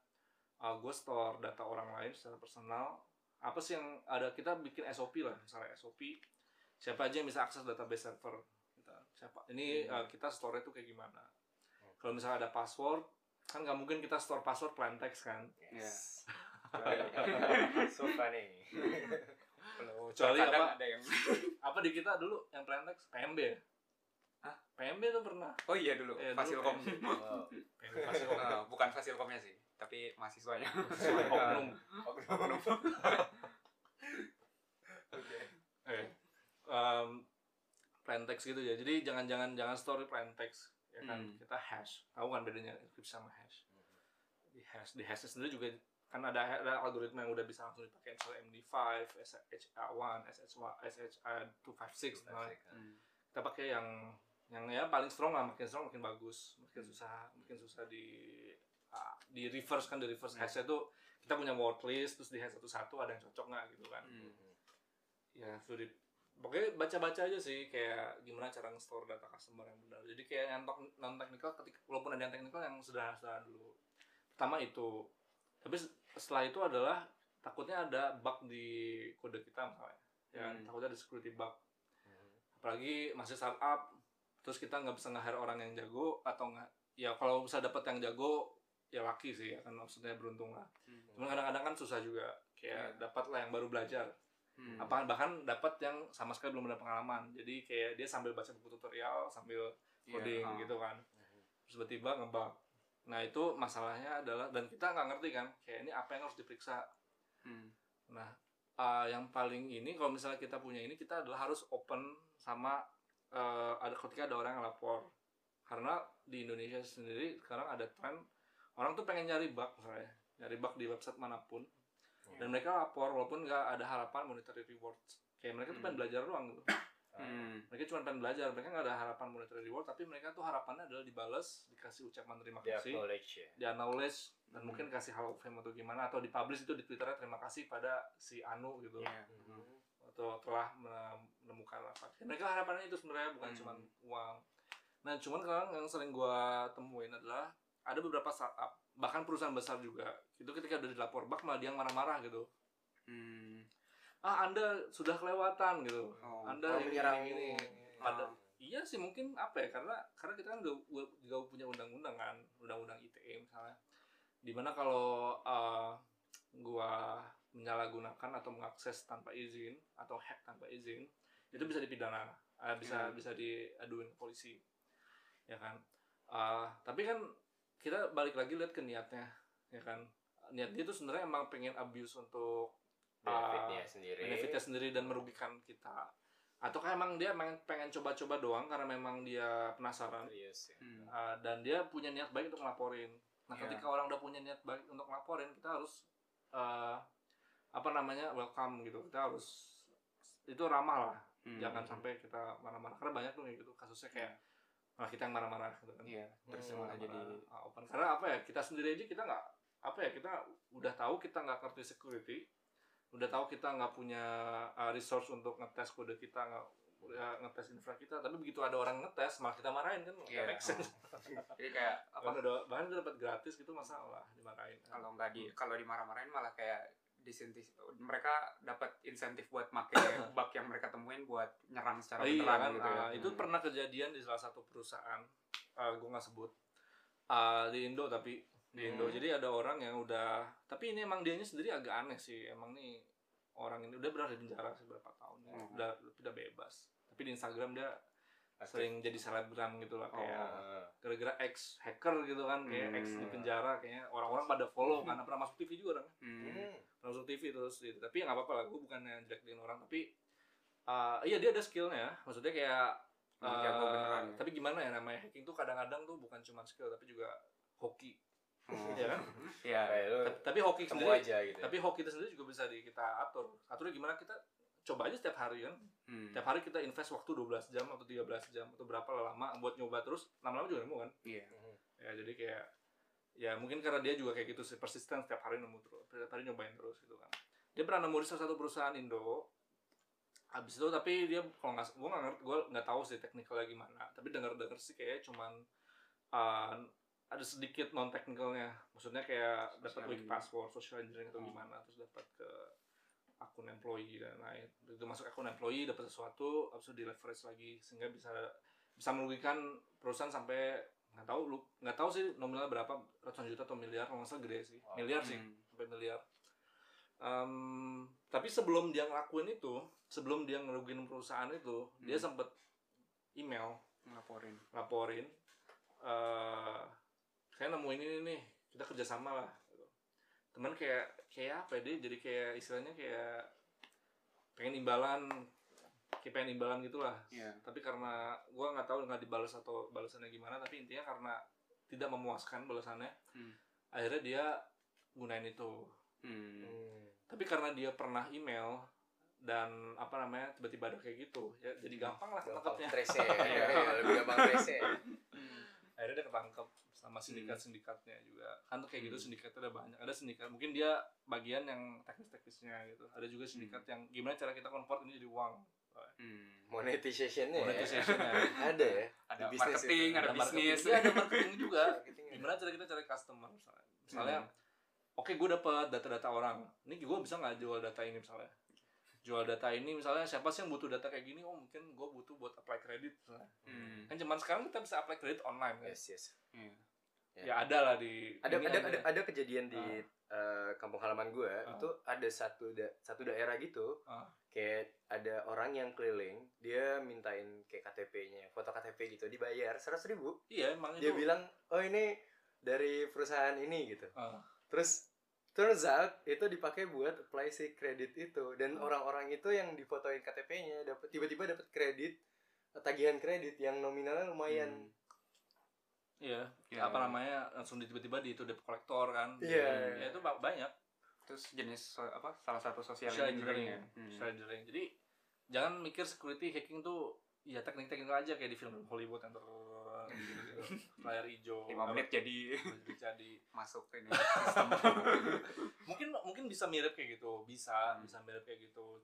gue store data orang lain secara personal. Apa sih yang ada? Kita bikin SOP lah misalnya SOP siapa aja yang bisa akses database server kita? Siapa? Ini Hmm. uh, kita store itu kayak gimana? Kalau misalnya ada password kan nggak mungkin kita store password plain text kan Yes. so funny. Kalau Kecuali kadang apa? ada yang apa di kita dulu yang plain text PMB ya Hah? PMB tuh pernah oh iya dulu Iya, dulu Fasilkom PMB. Wow. PMB Fasilkom. Eh, bukan Fasilkomnya sih tapi mahasiswanya oknum Oknum. Oke. eh um, plain text gitu ya jadi jangan jangan jangan store plain text ya kan? Hmm. kita hash. Tahu kan bedanya encryption sama hash? Di hash di hash sendiri juga kan ada, ada algoritma yang udah bisa langsung dipakai misalnya MD5, SHA1, SHA, SHA256 nah, Hmm. kita pakai yang yang ya paling strong lah makin strong makin bagus makin susah makin susah di ah, di reverse kan di reverse Hmm. hashnya tuh kita punya word list terus di hash satu-satu ada yang cocok nggak gitu kan? Hmm. ya sulit pokoknya baca-baca aja sih kayak gimana cara nge-store data customer yang benar. Jadi kayak yang non teknikal ketika walaupun ada yang teknikal yang sederhana dulu. Pertama itu. Tapi setelah itu adalah takutnya ada bug di kode kita misalnya. Ya? Hmm. takutnya ada security bug. Apalagi masih startup terus kita nggak bisa nge-hire orang yang jago atau nggak ya kalau bisa dapat yang jago ya laki sih ya kan maksudnya beruntung lah. Hmm. cuman kadang-kadang kan susah juga kayak dapat lah yang baru belajar Hmm. apa bahkan dapat yang sama sekali belum ada pengalaman. Jadi kayak dia sambil baca buku tutorial sambil Iya, coding ah. gitu kan. Terus tiba-tiba ngebug. Nah itu masalahnya adalah dan kita nggak ngerti kan kayak ini apa yang harus diperiksa. Hmm. nah uh, yang paling ini kalau misalnya kita punya ini kita adalah harus open sama uh, ada ketika ada orang yang lapor. Karena di Indonesia sendiri sekarang ada tren orang tuh pengen nyari bug misalnya. Nyari bug di website mana pun dan mereka lapor walaupun nggak ada harapan monetary rewards kayak mereka tuh Hmm. pengen belajar doang gitu Hmm. mereka cuma pengen belajar mereka nggak ada harapan monetary reward tapi mereka tuh harapannya adalah dibalas dikasih ucapan terima kasih knowledge ya. di acknowledge dan Hmm. mungkin kasih hall of fame atau gimana atau dipublish itu di twitternya terima kasih pada si Anu gitu Iya. atau telah menemukan apa mereka harapannya itu sebenarnya bukan Hmm. cuma uang nah cuman sekarang yang sering gua temuin adalah ada beberapa startup bahkan perusahaan besar juga itu ketika udah dilapor bug malah dia marah-marah gitu Hmm. ah anda sudah kelewatan gitu Oh. anda ini, ini. Ah. Pada- iya sih mungkin apa ya karena karena kita kan udah juga punya undang-undang kan undang-undang ITE misalnya di mana kalau uh, gua menyalahgunakan atau mengakses tanpa izin atau hack tanpa izin itu bisa dipidana uh, bisa Hmm. bisa diaduin ke polisi ya kan Ah, tapi kan kita balik lagi lihat ke niatnya ya kan niat dia tuh sebenarnya emang pengen abuse untuk benefitnya Ah, sendiri benefitnya sendiri dan merugikan kita atau kan emang dia pengen pengen coba-coba doang karena memang dia penasaran serius ya. Hmm. Uh, dan dia punya niat baik untuk ngelaporin. Nah, Iya. ketika orang udah punya niat baik untuk ngelaporin, kita harus uh, apa namanya welcome gitu. Kita harus itu ramah lah. Hmm. Jangan sampai kita marah-marah karena banyak tuh kayak gitu kasusnya kayak malah kita yang marah-marah gitu kan. Iya, terus Hmm, malah jadi Uh, open karena apa ya? Kita sendiri aja kita nggak apa ya kita udah tahu kita nggak ngerti security, udah tahu kita nggak punya uh, resource untuk ngetes kode kita nggak ya, ngetes infra kita tapi begitu ada orang ngetes malah kita marahin kan Iya. make sense jadi kayak apa udah bahkan udah dapat gratis gitu masalah dimarahin kalau nggak Hmm. di kalau dimarah-marahin malah kayak disintis mereka dapat insentif buat make bug yang mereka temuin buat nyerang secara iya beneran kan gitu ya. ah, itu Hmm. pernah kejadian di salah satu perusahaan gue nggak sebut Ah, di Indo tapi di Indo Hmm. jadi ada orang yang udah tapi ini emang dianya sendiri agak aneh sih emang nih orang ini udah berada di penjara beberapa tahun ya. Hmm. udah udah bebas tapi di Instagram dia Aktif. sering jadi selebgram gitu lah kayak Ah. gara-gara ex hacker gitu kan kayak ex di Hmm. penjara kayaknya orang-orang pada follow karena pernah masuk TV juga orang Hmm. Masuk TV terus gitu tapi ya nggak apa-apa lah gue bukannya jelek orang tapi uh, iya dia ada skillnya maksudnya kayak jago uh, beneran ya. tapi gimana ya namanya hacking tuh kadang-kadang tuh bukan cuma skill tapi juga hoki Hmm. ya kan Iya. Tapi, hoki sendiri aja gitu ya. tapi hoki itu sendiri juga bisa di, kita atur aturnya gimana kita coba aja setiap hari kan Hmm. setiap hari kita invest waktu 12 jam atau 13 jam atau berapa lama buat nyoba terus lama-lama juga nemu kan Iya. Mhm. ya jadi kayak ya mungkin karena dia juga kayak gitu sih persisten setiap hari nemu terus setiap hari nyobain terus gitu kan. Dia pernah nemu di salah satu perusahaan Indo. Habis itu tapi dia kalau nggak gue nggak ngerti gue nggak tahu sih teknikalnya gimana. Tapi dengar dengar sih kayak cuman uh, ada sedikit non teknikalnya maksudnya kayak dapat engineering. password social engineering atau Hmm. gimana terus dapat ke akun employee dan lain. Itu masuk akun employee dapat sesuatu habis itu di leverage lagi sehingga bisa bisa merugikan perusahaan sampai nggak tahu lu nggak tahu sih nominalnya berapa ratusan juta atau miliar kalau nggak salah gede sih Wow. miliar sih Hmm. sampai miliar Em, tapi sebelum dia ngelakuin itu sebelum dia ngerugiin perusahaan itu dia Hmm. sempet email Ngelaporin. laporin eh saya nemuin ini nih kita kerjasama lah gitu. teman kayak kayak apa ya dia jadi kayak istilahnya kayak pengen imbalan kayak pengen imbalan gitulah Iya. tapi karena gua nggak tahu nggak dibalas atau balasannya gimana tapi intinya karena tidak memuaskan balasannya Hmm. akhirnya dia gunain itu Hmm. Hmm. tapi karena dia pernah email dan apa namanya tiba-tiba ada kayak gitu ya jadi gampang lah Gampang ketangkepnya trace ya. Iya. Iya, lebih gampang trace ya. akhirnya dia ketangkep sama sindikat-sindikatnya juga kan tuh kayak gitu sindikatnya ada banyak ada sindikat mungkin dia bagian yang teknis-teknisnya gitu ada juga sindikat yang gimana cara kita convert ini jadi uang Hmm. Monetization-nya ya. monetization-nya Ada ya. Ada Di bisnis marketing, ada marketing bisnis. Iya, ada marketing juga Marketing ada. gimana cara kita cari customer misalnya misalnya Hmm. oke gue dapat data-data orang ini gue bisa nggak jual data ini misalnya jual data ini misalnya siapa sih yang butuh data kayak gini oh mungkin gue butuh buat apply kredit misalnya Hmm. kan zaman sekarang kita bisa apply kredit online kan Yes, yes. Iya. ya ada lah di Ada ada, ada ada kejadian di Ah. eh, kampung halaman gue Ah. itu ada satu da- satu daerah gitu Ah. Kayak ada orang yang keliling dia mintain kayak KTP-nya foto KTP gitu dibayar seratus ribu iya emang dia itu bilang oh ini dari perusahaan ini gitu Ah. terus turns out itu dipakai buat apply si kredit itu dan Ah. orang-orang itu yang difotoin KTP-nya dapat tiba-tiba dapat kredit tagihan kredit yang nominalnya lumayan Hmm. iya Ya. apa namanya langsung tiba-tiba di itu debt collector kan Iya. ya itu ba- banyak Terus jenis so- apa salah satu sosial social engineering engineering ya. Hmm. social engineering jadi jangan mikir security hacking tuh ya teknik-teknik aja kayak di film Hollywood yang ter layar hijau Lima menit jadi jadi masuk ini sistem. mungkin mungkin bisa mirip kayak gitu bisa Hmm. bisa mirip kayak gitu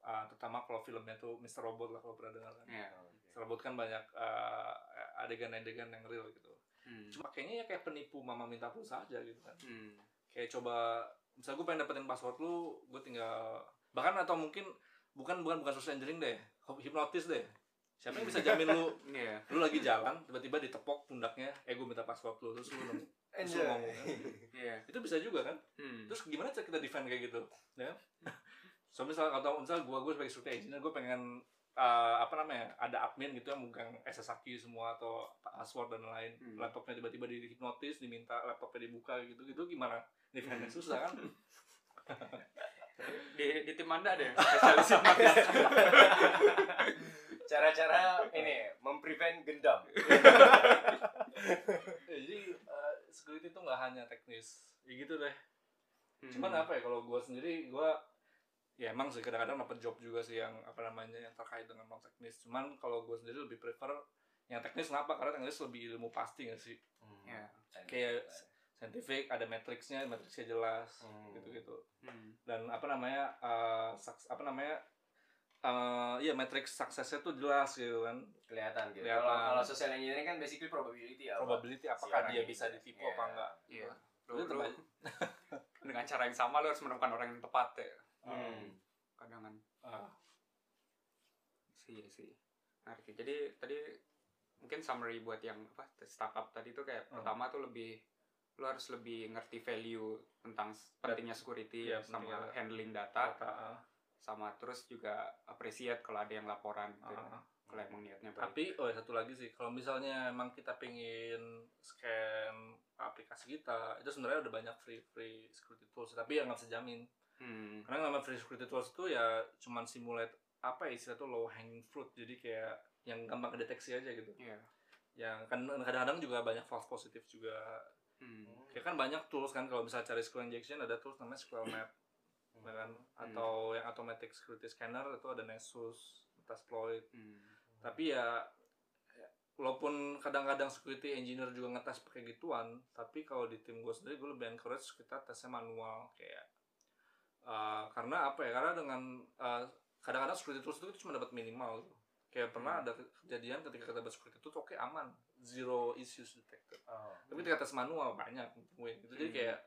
Ah, terutama kalau filmnya tuh Mr. Robot lah kalau pernah dengar kan Iya. Mr. Robot kan banyak ah, adegan-adegan yang real gitu Hmm. cuma kayaknya ya kayak penipu mama minta pulsa aja gitu kan Hmm. kayak coba misalnya gue pengen dapetin password lu gue tinggal bahkan atau mungkin bukan bukan bukan social engineering deh hipnotis deh siapa yang bisa jamin lu Iya. lu lagi jalan tiba-tiba ditepok pundaknya eh gue minta password lu terus lu nemu terus lu Anjay. ngomong kan. Iya. itu bisa juga kan Hmm. terus gimana cara kita defend kayak gitu ya kan? so misal atau misal gue gue sebagai security engineer gue pengen uh, apa namanya ada admin gitu yang megang SSH semua atau password dan lain Hmm. laptopnya tiba-tiba di hipnotis diminta laptopnya dibuka gitu gitu gimana? Ini kan susah kan? Di, di tim anda ada yang spesialis Cara-cara ini memprevent gendam. Ya, jadi uh, security itu nggak hanya teknis. Ya gitu deh. Hmm. cuman apa ya kalau gue sendiri gue ya emang sih kadang-kadang dapat job juga sih yang apa namanya yang terkait dengan non teknis cuman kalau gue sendiri lebih prefer yang teknis kenapa karena teknis lebih ilmu pasti gak sih Ya. kayak scientific ada matriksnya matriksnya jelas Hmm. gitu-gitu Hmm. dan apa namanya uh, saks- apa namanya uh, ya matriks suksesnya tuh jelas gitu kan kelihatan gitu. Kelihatan. Kalau kalau social engineering kan basically probability ya. probability Si apakah orang dia ini. bisa ditipu Iya. apa enggak Iya. Lu, lu, terbanyak. dengan cara yang sama lu harus menemukan orang yang tepat ya. Hmm. Kadang kan Ah, sih sih. Menarik. Jadi tadi mungkin summary buat yang apa startup tadi tuh kayak Hmm. pertama tuh lebih lu harus lebih ngerti value tentang pentingnya security Iya, sama pentingnya handling data data, ah, sama terus juga appreciate kalau ada yang laporan gitu. ah. kalau emang niatnya baik. Tapi oh ya, satu lagi sih, kalau misalnya emang kita pengen scan aplikasi kita, itu sebenarnya udah banyak free free security tools, tapi yang nggak bisa jamin. Hmm. Karena nama free security tools itu ya cuman simulate apa ya istilah tuh low hanging fruit, jadi kayak yang gampang kedeteksi aja gitu. Iya. Yang kan kadang-kadang juga banyak false positif juga. Hmm. Ya kan banyak tools kan kalau misalnya cari SQL injection ada tools namanya SQL Map, ya kan? Atau yang automatic security scanner itu ada Nessus, Metasploit. Hmm. tapi ya ya, walaupun kadang-kadang security engineer juga ngetes pakai gituan tapi kalau di tim gue sendiri gue lebih encourage kita tesnya manual kayak uh, karena apa ya karena dengan uh, kadang-kadang security tools itu kita cuma dapat minimal gitu. kayak pernah ada ke- kejadian ketika kita dapat security tools oke aman zero issues detected Oh. tapi ketika tes manual banyak win gitu jadi Hmm. kayak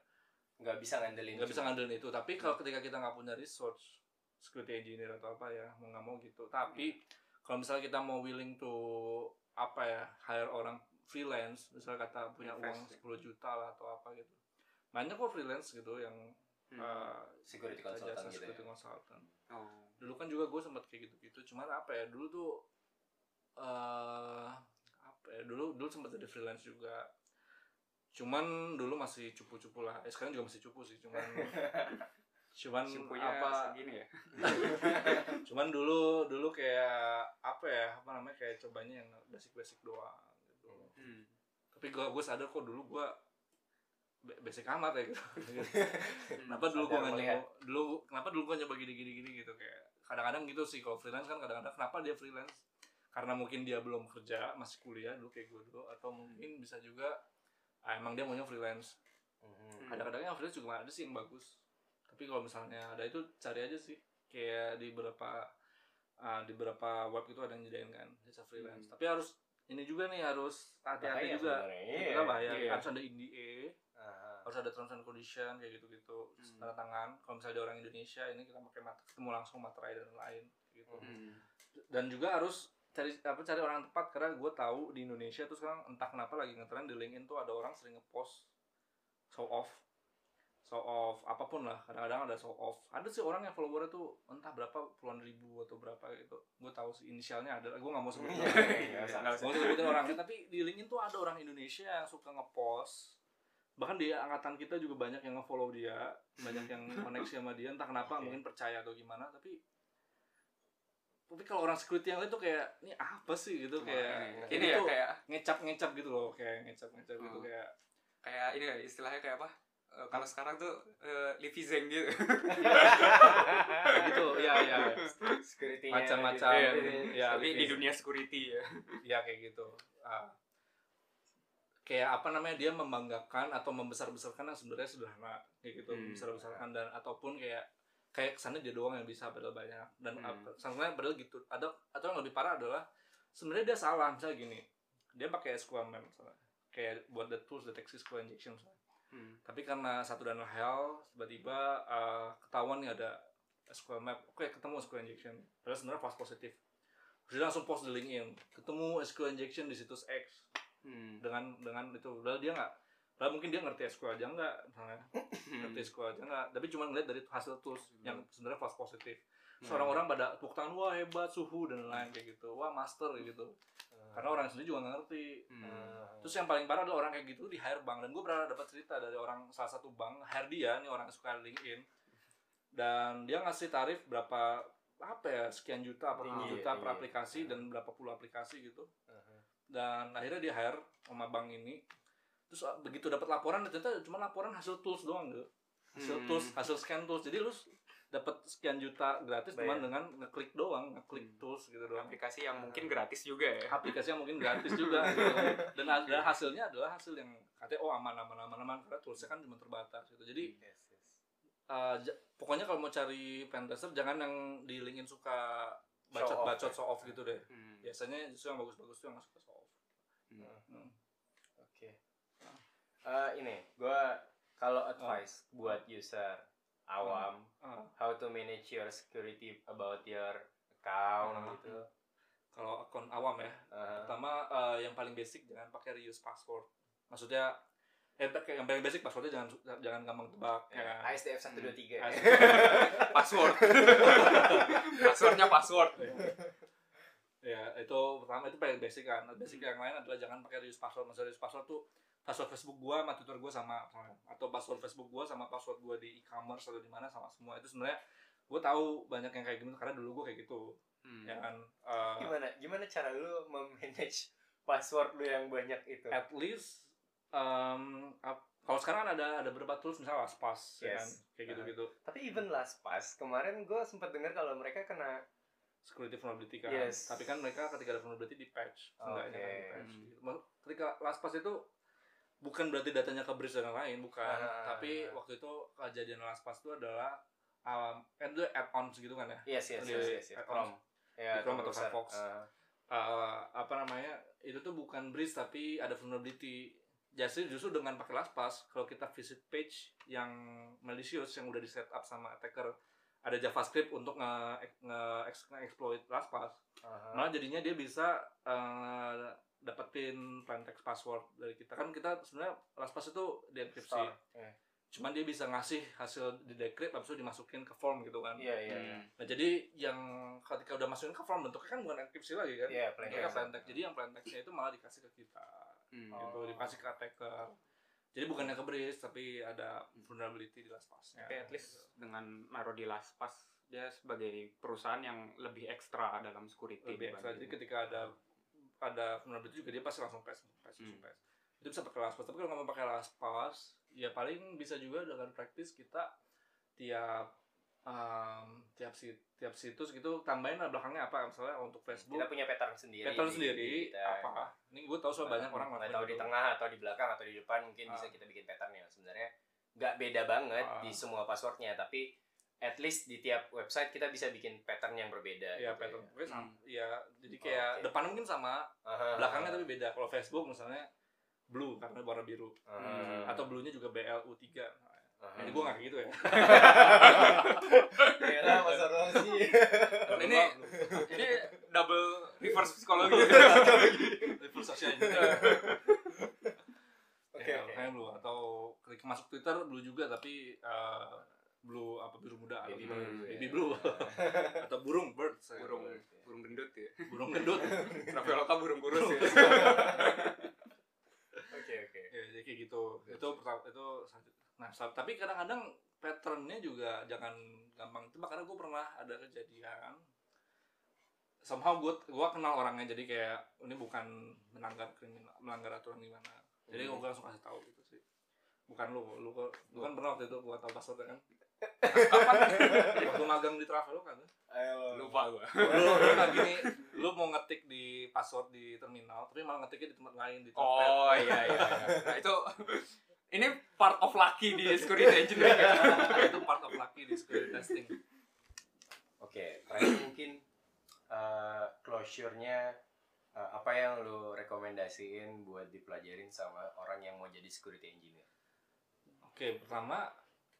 nggak bisa ngandelin. nggak bisa ngandelin itu tapi kalau ketika kita nggak punya resource security engineer atau apa ya mau nggak mau gitu tapi kalau misalnya kita mau willing to apa ya hire orang freelance misalnya kata punya uang Invest, ya. 10 juta lah atau apa gitu banyak kok freelance gitu yang Hmm. uh, security jasa consultant gitu. security Ya. consultant Oh. dulu kan juga gue sempat kayak gitu-gitu cuman apa ya dulu tuh eh apa ya dulu dulu sempat jadi freelance juga cuman dulu masih cupu-cupu lah eh, sekarang juga masih cupu sih cuman cuman Simpunya apa segini ya. cuman dulu dulu kayak apa ya apa namanya kayak cobanya yang basic-basic doang gitu Hmm. tapi gue gue sadar kok dulu gue basic amat ya gitu kenapa dulu gue nggak nyoba dulu kenapa dulu gue nyoba gini gini gini gitu kayak kadang-kadang gitu sih kalau freelance kan kadang-kadang kenapa dia freelance karena mungkin dia belum kerja masih kuliah dulu kayak gue dulu atau mungkin bisa juga ah, emang dia maunya freelance Mhm. Hmm. kadang-kadang yang freelance juga ada sih yang bagus tapi kalau misalnya ada itu cari aja sih kayak di beberapa ah, di beberapa web itu ada yang nyediain kan jasa freelance Hmm. tapi harus ini juga nih harus hati-hati juga sebenarnya, iya. kita bahaya Iya. harus ada NDA Aha. harus ada terms and condition kayak gitu-gitu Hmm. tanda tangan kalau misalnya ada orang Indonesia ini kita pakai mat ketemu langsung materai dan lain gitu Hmm. dan juga harus cari apa cari orang tepat karena gue tahu di Indonesia tuh sekarang entah kenapa lagi ngetren di LinkedIn tuh ada orang sering ngepost show off show off apa pun lah kadang-kadang ada show off. Ada sih orang yang followernya tuh entah berapa puluhan ribu atau berapa gitu. Gue tahu sih inisialnya ada gue nggak mau sebutin Iya, orang. iya, Nggak Nggak mau sebutin orangnya tapi di LinkedIn tuh ada orang Indonesia yang suka ngepost. Bahkan di angkatan kita juga banyak yang nge-follow dia. Banyak yang koneksi sama dia. Entah kenapa Oke. mungkin percaya atau gimana. Tapi tapi kalau orang security yang lain tuh kayak ini apa sih? gitu Cuma kayak ini, ini ya tuh kayak ngecap ngecap gitu loh kayak ngecap ngecap gitu Hmm. kayak kayak ini ya istilahnya kayak apa? Eh, kalau sekarang tuh uh, Livi Zeng gitu. kayak gitu ya ya Security-nya macam-macam gitu. Iya, ya Tapi di dunia security ya. ya kayak gitu Ah. kayak apa namanya dia membanggakan atau membesar-besarkan yang sebenarnya sederhana kayak gitu Hmm. membesar-besarkan dan ataupun kayak kayak kesannya dia doang yang bisa padahal banyak dan Hmm. sebenarnya padahal gitu ada atau yang lebih parah adalah sebenarnya dia salah misalnya gini dia pakai SQL misalnya kayak buat the tools deteksi SQL injection misalnya Hmm. tapi karena satu dan lain hal tiba-tiba uh, ketahuan nih ada SQL map. Oke ketemu SQL injection. Padahal sebenarnya false positif. Terus dia langsung post di LinkedIn ketemu SQL injection di situs X. Hmm. dengan dengan itu. Padahal dia nggak padahal mungkin dia ngerti SQL aja nggak misalnya. Hmm. ngerti risiko aja nggak. Tapi cuma ngeliat dari hasil tools Hmm. yang sebenarnya false positif. Hmm. Terus orang-orang pada tepuk tangan wah hebat suhu dan lain-lain kayak gitu. Wah master kayak gitu karena orang sendiri juga nggak ngerti Hmm. terus yang paling parah adalah orang kayak gitu di hire bank dan gue pernah dapat cerita dari orang salah satu bank hire dia nih orang yang suka LinkedIn dan dia ngasih tarif berapa apa ya sekian juta apa puluh Tinggi, juta per tinggi. aplikasi dan berapa puluh aplikasi gitu Uh-huh. dan akhirnya dia hire sama bank ini terus uh, begitu dapat laporan ternyata cuma laporan hasil tools doang gitu hasil Hmm. tools hasil scan tools jadi lu dapat sekian juta gratis cuma dengan ngeklik doang ngeklik Hmm. tools gitu doang aplikasi yang mungkin gratis juga ya aplikasi yang mungkin gratis juga gitu. dan ada hasilnya adalah hasil yang katanya oh aman aman aman aman karena toolsnya kan cuma terbatas gitu jadi Yes, yes. uh, j- pokoknya kalau mau cari pentester jangan yang di linkin suka Show bacot off, bacot ya. show off gitu deh Hmm. biasanya justru yang bagus-bagus tuh yang nggak suka show off Hmm. Hmm. Oke. Eh, ini, gua kalau advice buat user awam, Ah, how to manage your security about your account Ah. gitu. kalau akun awam ya Uh, pertama eh, yang paling basic jangan pakai reuse password maksudnya eh yang paling basic passwordnya jangan jangan gampang tebak ya kan? ASDF 123 Hmm. ya. password passwordnya password ya itu pertama itu paling basic kan basic yang lain adalah jangan pakai reuse password maksudnya reuse password tuh password Facebook gua sama Twitter gua sama atau password Facebook gua sama password gua di e-commerce atau di mana sama semua itu sebenarnya gua tahu banyak yang kayak gitu karena dulu gua kayak gitu Hmm. ya kan eh, Gimana gimana cara lu memanage password lu yang banyak itu? at least um, kalau sekarang kan ada ada beberapa tools misalnya LastPass ya Yes. kan kayak Uh-huh. gitu-gitu Tapi even LastPass kemarin gue sempat dengar kalau mereka kena security vulnerability kan Yes. tapi kan mereka ketika ada vulnerability di patch seenggaknya kan di patch Hmm. gitu. Ketika LastPass itu bukan berarti datanya ke breach dan lain-lain bukan Ah. tapi waktu itu kejadian LastPass itu adalah um, kan itu add-ons gitu kan ya Yes, yes, yes, yes, yes. Chrome. Ya, Di Chrome atau. Firefox. Uh, Uh, apa namanya itu tuh bukan breach tapi ada vulnerability jadi justru dengan pakai LastPass kalau kita visit page yang malicious yang udah di setup sama attacker ada JavaScript untuk nge, nge, nge exploit LastPass uh-huh. malah jadinya dia bisa uh, dapetin plain text password dari kita kan kita sebenarnya LastPass itu dienkripsi Store. Yeah. cuman dia bisa ngasih hasil di decrypt habis itu dimasukin ke form gitu kan Iya, iya, iya. Hmm. nah jadi yang ketika udah masukin ke form bentuknya kan bukan enkripsi lagi kan Iya, plain Bentuknya text. plain text jadi yang plain textnya itu malah dikasih ke kita Hmm. Oh. gitu dikasih ke attacker jadi bukannya ke breach tapi ada vulnerability di LastPass-nya Tapi at least dengan naruh di LastPass dia sebagai perusahaan yang lebih ekstra dalam security lebih ekstra jadi ketika ada ada vulnerability juga dia pasti langsung patch langsung Hmm. patch itu bisa pakai LastPass tapi kalau nggak mau pakai LastPass ya paling bisa juga dengan praktis kita tiap um, tiap si tiap situs gitu tambahin lah belakangnya apa misalnya untuk Facebook Kita punya pattern sendiri. pattern di- sendiri kita. apa ini gue tahu soal banyak orang nggak tahu di itu. tengah atau di belakang atau di depan mungkin Ah. bisa kita bikin patternnya sebenarnya nggak beda banget Ah. di semua passwordnya tapi at least di tiap website kita bisa bikin pattern yang berbeda Iya gitu pattern ya. Sama. Hmm. Iya, jadi kayak Oke. depan mungkin sama, Aha. belakangnya tapi beda. Kalau Facebook misalnya blue karena warna biru. Aha. Atau bluenya juga BLU3. Aha. Ini gue gak kayak gitu ya. Gila, Mas Rosi. ini ini double reverse psikologi Reverse social. Oke, Ya, oke. Kayak blue atau klik masuk Twitter blue juga tapi eh, blue apa biru muda Baby atau blue, baby ya. blue. Atau burung birds burung burung gendut ya. Burung gendut. Traveloka burung kurus ya. Oke, oke. ya jadi kayak gitu. Itu pertama itu nah tapi kadang-kadang patternnya juga jangan gampang. Itu karena gue pernah ada kejadian somehow gue gue kenal orangnya jadi kayak ini bukan melanggar kriminal melanggar aturan gimana. Jadi Hmm. gue langsung kasih tahu gitu sih. Bukan lu lu lu kan pernah waktu itu gue tahu passwordnya kan waktu magang di travel kan Ayo. lupa gua lu lu nggak gini lu mau ngetik di password di terminal tapi malah ngetiknya di tempat lain di tempat oh iya iya iya. nah itu ini part of lucky di security engineering ya itu part of lucky di security testing Oke, terakhir mungkin eh, closure-nya eh, apa yang lu rekomendasiin buat dipelajarin sama orang yang mau jadi security engineer? Oke, pertama,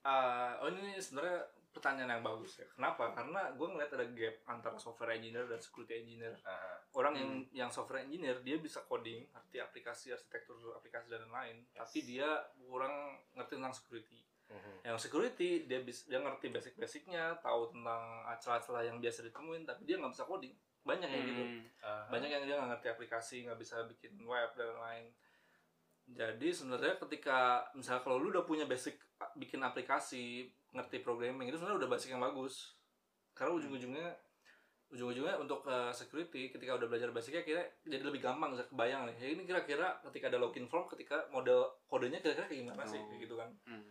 eh, oh ini sebenarnya pertanyaan yang bagus ya. Kenapa? Karena gue ngeliat ada gap antara software engineer dan security engineer. Aha. Orang yang yang software engineer dia bisa coding, arti aplikasi, arsitektur aplikasi dan lain-lain, Yes. tapi dia kurang ngerti tentang security. Mhm. yang security dia bis, dia ngerti basic basicnya tahu tentang celah-celah yang biasa ditemuin tapi dia nggak bisa coding banyak yang gitu Hmm. Ah, banyak yang dia nggak ngerti aplikasi nggak bisa bikin web dan lain jadi sebenarnya ketika misalnya kalau lu udah punya basic bikin aplikasi ngerti programming itu sebenarnya udah basic yang bagus. Karena ujung-ujungnya ujung-ujungnya untuk uh, security ketika udah belajar basicnya kira jadi lebih gampang bisa kebayang nih. Ya ini kira-kira ketika ada login form ketika model kodenya kira-kira kayak gimana sih? Kayak gitu kan. Hmm.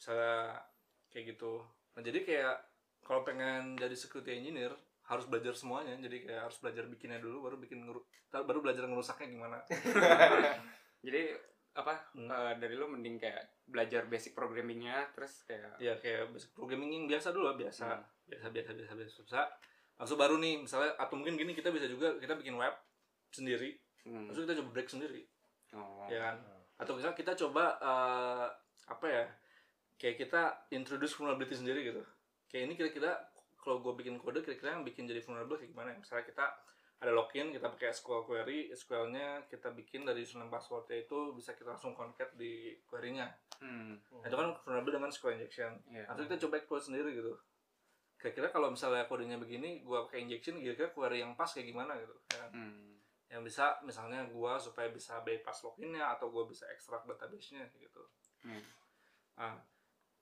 Misalnya kayak gitu. Nah jadi kayak kalau pengen jadi security engineer harus belajar semuanya. Jadi kayak harus belajar bikinnya dulu baru bikin baru belajar ngerusaknya gimana. Jadi apa Hmm. eh, dari lu mending kayak belajar basic programmingnya terus kayak ya kayak basic programming yang biasa dulu lah biasa Hmm. biasa biasa biasa biasa biasa langsung baru nih misalnya atau mungkin gini kita bisa juga kita bikin web sendiri hmm. langsung kita coba break sendiri oh. ya kan atau misalnya kita coba eh, apa ya kayak kita introduce vulnerability sendiri gitu kayak ini kira-kira kalau gue bikin kode kira-kira yang bikin jadi vulnerable kayak gimana ya misalnya kita ada login kita pakai SQL query SQL-nya kita bikin dari username passwordnya itu bisa kita langsung concat di query-nya Hmm. nah, itu kan vulnerable dengan SQL injection Iya. atau kita coba exploit sendiri gitu kira-kira kalau misalnya kodenya begini gua pakai injection kira-kira query yang pas kayak gimana gitu ya kan? Hmm. yang bisa misalnya gua supaya bisa bypass loginnya atau gua bisa ekstrak database-nya gitu Hmm. ah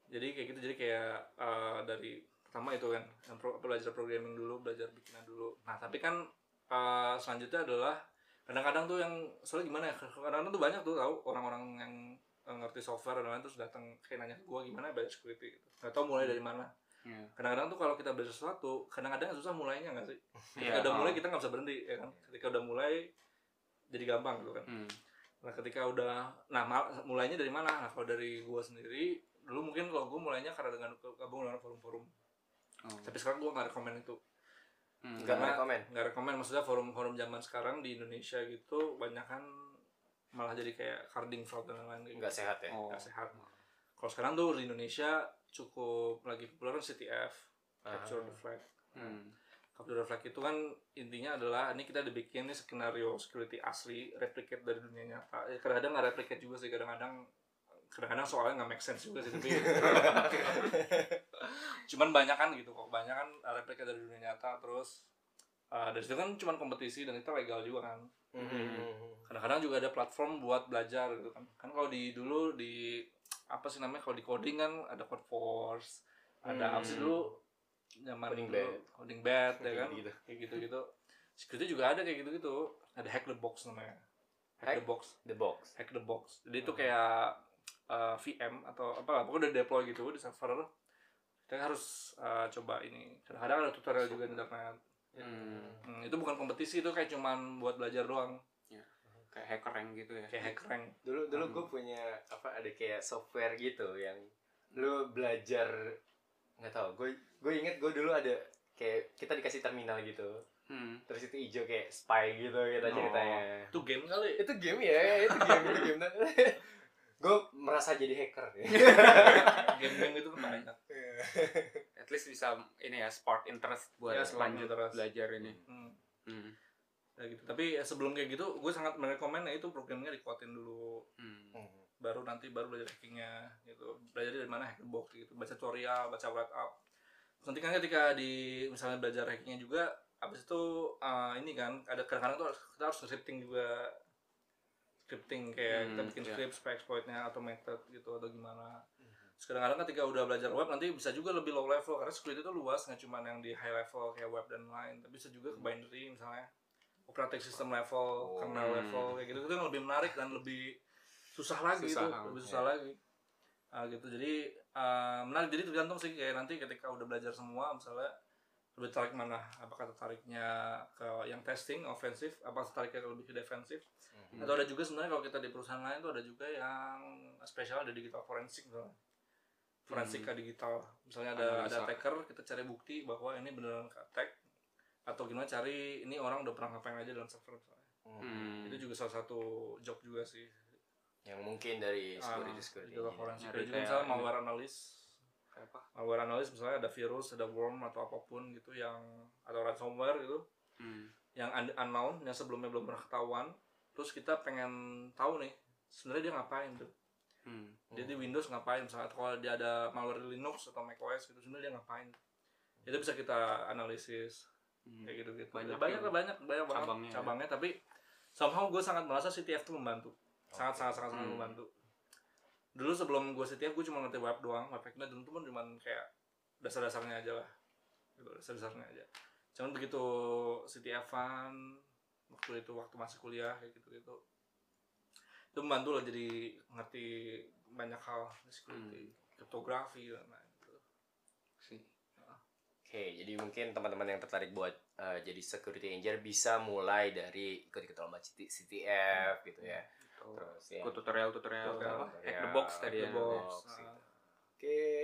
jadi kayak gitu jadi kayak eh, dari pertama itu kan yang pro- belajar programming dulu belajar bikinnya dulu nah tapi kan eh, selanjutnya adalah kadang-kadang tuh yang soalnya gimana ya kadang-kadang tuh banyak tuh tahu orang-orang yang eh, ngerti software dan lain terus datang kayak nanya ke gua gimana belajar security? Gitu. Nggak tahu mulai dari mana. Iya. kadang-kadang tuh kalau kita belajar sesuatu kadang-kadang susah mulainya nggak sih? Ketika Iya, udah oh. mulai kita nggak bisa berhenti ya kan? Ketika udah mulai jadi gampang gitu kan. Hmm. nah ketika udah nah mulainya dari mana? Nah kalau dari gua sendiri dulu mungkin kalau gua mulainya karena dengan gabung dengan forum-forum. Oh. tapi sekarang gua nggak rekomend itu Hmm. Nggak rekomen. nggak rekomend maksudnya forum-forum zaman sekarang di Indonesia gitu banyak kan malah jadi kayak carding fraud dan lain-lain kayak Nggak gitu. sehat ya. Oh. nggak sehat kalau sekarang tuh di Indonesia cukup lagi populer kan CTF capture the flag Hmm. capture the flag itu kan intinya adalah ini kita dibikin nih skenario security asli replicate dari dunia nyata Eh, kadang-kadang nggak replicate juga sih kadang-kadang kadang-kadang soalnya nggak make sense juga sih tapi cuman banyak kan gitu kok banyak kan replicate dari dunia nyata terus eh, dari situ kan cuman kompetisi dan itu legal juga kan Mhm. kadang-kadang juga ada platform buat belajar gitu kan kan kalau di dulu di apa sih namanya kalau di coding kan ada code force ada Hmm. apa sih dulu zaman Coding dulu, Bed. coding bed ya kan Gitu. kayak gitu gitu security juga ada kayak gitu gitu ada hack the box namanya hack, Hack? the box The box. hack the box jadi itu Hmm. kayak uh, VM atau apa lah pokoknya udah deploy gitu di server kita harus uh, coba ini. Kadang-kadang ada tutorial juga di internet. Hmm. Hmm, itu bukan kompetisi itu kayak cuman buat belajar doang. Kayak hacker rank gitu ya. Kayak hack rank. Dulu dulu Hmm. gue punya apa ada kayak software gitu yang lu belajar nggak tahu gue gue inget gue dulu ada kayak kita dikasih terminal gitu. Hmm. terus itu hijau kayak spy gitu kita Oh. ceritanya. Itu game kali? Itu game ya itu game itu game gue merasa jadi hacker. Game-game itu kan banyak. At least bisa ini ya spark interest buat Ya, lanjut interest. belajar ini. Hmm. hmm. ya gitu. Tapi ya, sebelum kayak gitu gue sangat merekomend ya itu programnya dikuatin dulu. Hmm. baru nanti baru belajar hackingnya gitu. Belajar dari mana? Hack the box gitu. Baca tutorial baca write up. Nanti kan ketika di misalnya belajar hackingnya juga abis itu uh, ini kan ada kadang-kadang tuh harus- kita harus scripting juga scripting kayak kita Hmm, bikin iya. script supaya exploitnya automated gitu atau gimana. Terus kadang-kadang ketika udah belajar web nanti bisa juga lebih low level karena security itu luas nggak cuma yang di high level kayak web dan lain tapi bisa juga ke binary misalnya. Operating system level, Oh. kernel Hmm. level kayak gitu. Itu yang lebih menarik dan lebih susah lagi Susah, itu ah, lebih susah lagi. Ah, gitu. Jadi ah, menarik. Jadi tergantung sih kayak nanti ketika udah belajar semua misalnya lebih tertarik mana? Apakah tertariknya ke yang testing ofensif apa tertariknya ke lebih ke defensif Hmm. atau ada juga sebenarnya kalau kita di perusahaan lain tuh ada juga yang spesial ada digital forensik misalnya. Forensik ke digital. Misalnya ada ada Analisa. attacker kita cari bukti bahwa ini beneran ke attack atau gimana cari ini orang udah pernah ngapain aja dalam server misalnya. Hmm. itu juga salah satu job juga sih. Yang mungkin dari Ah, security security digital forensik. Ada juga misalnya malware analis kayak apa malware analis misalnya ada virus ada worm atau apa pun gitu yang atau ransomware gitu hmm. yang un- unknown yang sebelumnya belum pernah ketahuan terus kita pengen tahu nih sebenarnya dia ngapain tuh Hmm. dia di Windows ngapain misalnya kalau dia ada malware di Linux atau macOS gitu sebenarnya dia ngapain itu bisa kita analisis Hmm. kayak gitu gitu Banyak banyak banyak banyak banget cabangnya ya. cabangnya tapi somehow gue sangat merasa CTF tuh membantu sangat sangat sangat sangat Hmm. membantu dulu sebelum gue CTF gue cuma ngerti web doang web hacknya. Dulu tuh cuma kayak dasar-dasarnya aja lah. Gitu dasar-dasarnya aja. Cuman begitu CTF-an waktu itu waktu masih kuliah kayak gitu gitu itu membantu loh jadi ngerti banyak hal security. Kriptografi dan lain gitu. sih Oke, jadi mungkin teman-teman yang tertarik buat uh, jadi security engineer bisa mulai dari ikut-ikut lomba CT CTF gitu ya. Oh, terus ya. ikut tutorial tutorial, tutorial apa tutorial, hack the box tadi ya ah. gitu. oke okay.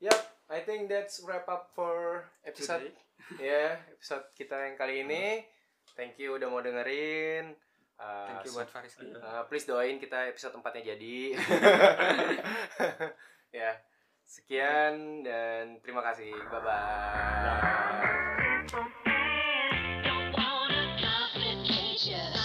yep I think that's wrap up for episode ya yeah, episode kita yang kali ini hmm. thank you udah mau dengerin Uh, Thank you buat Faris. Uh, please doain kita episode empatnya jadi. ya. yeah. Sekian dan terima kasih. Bye bye.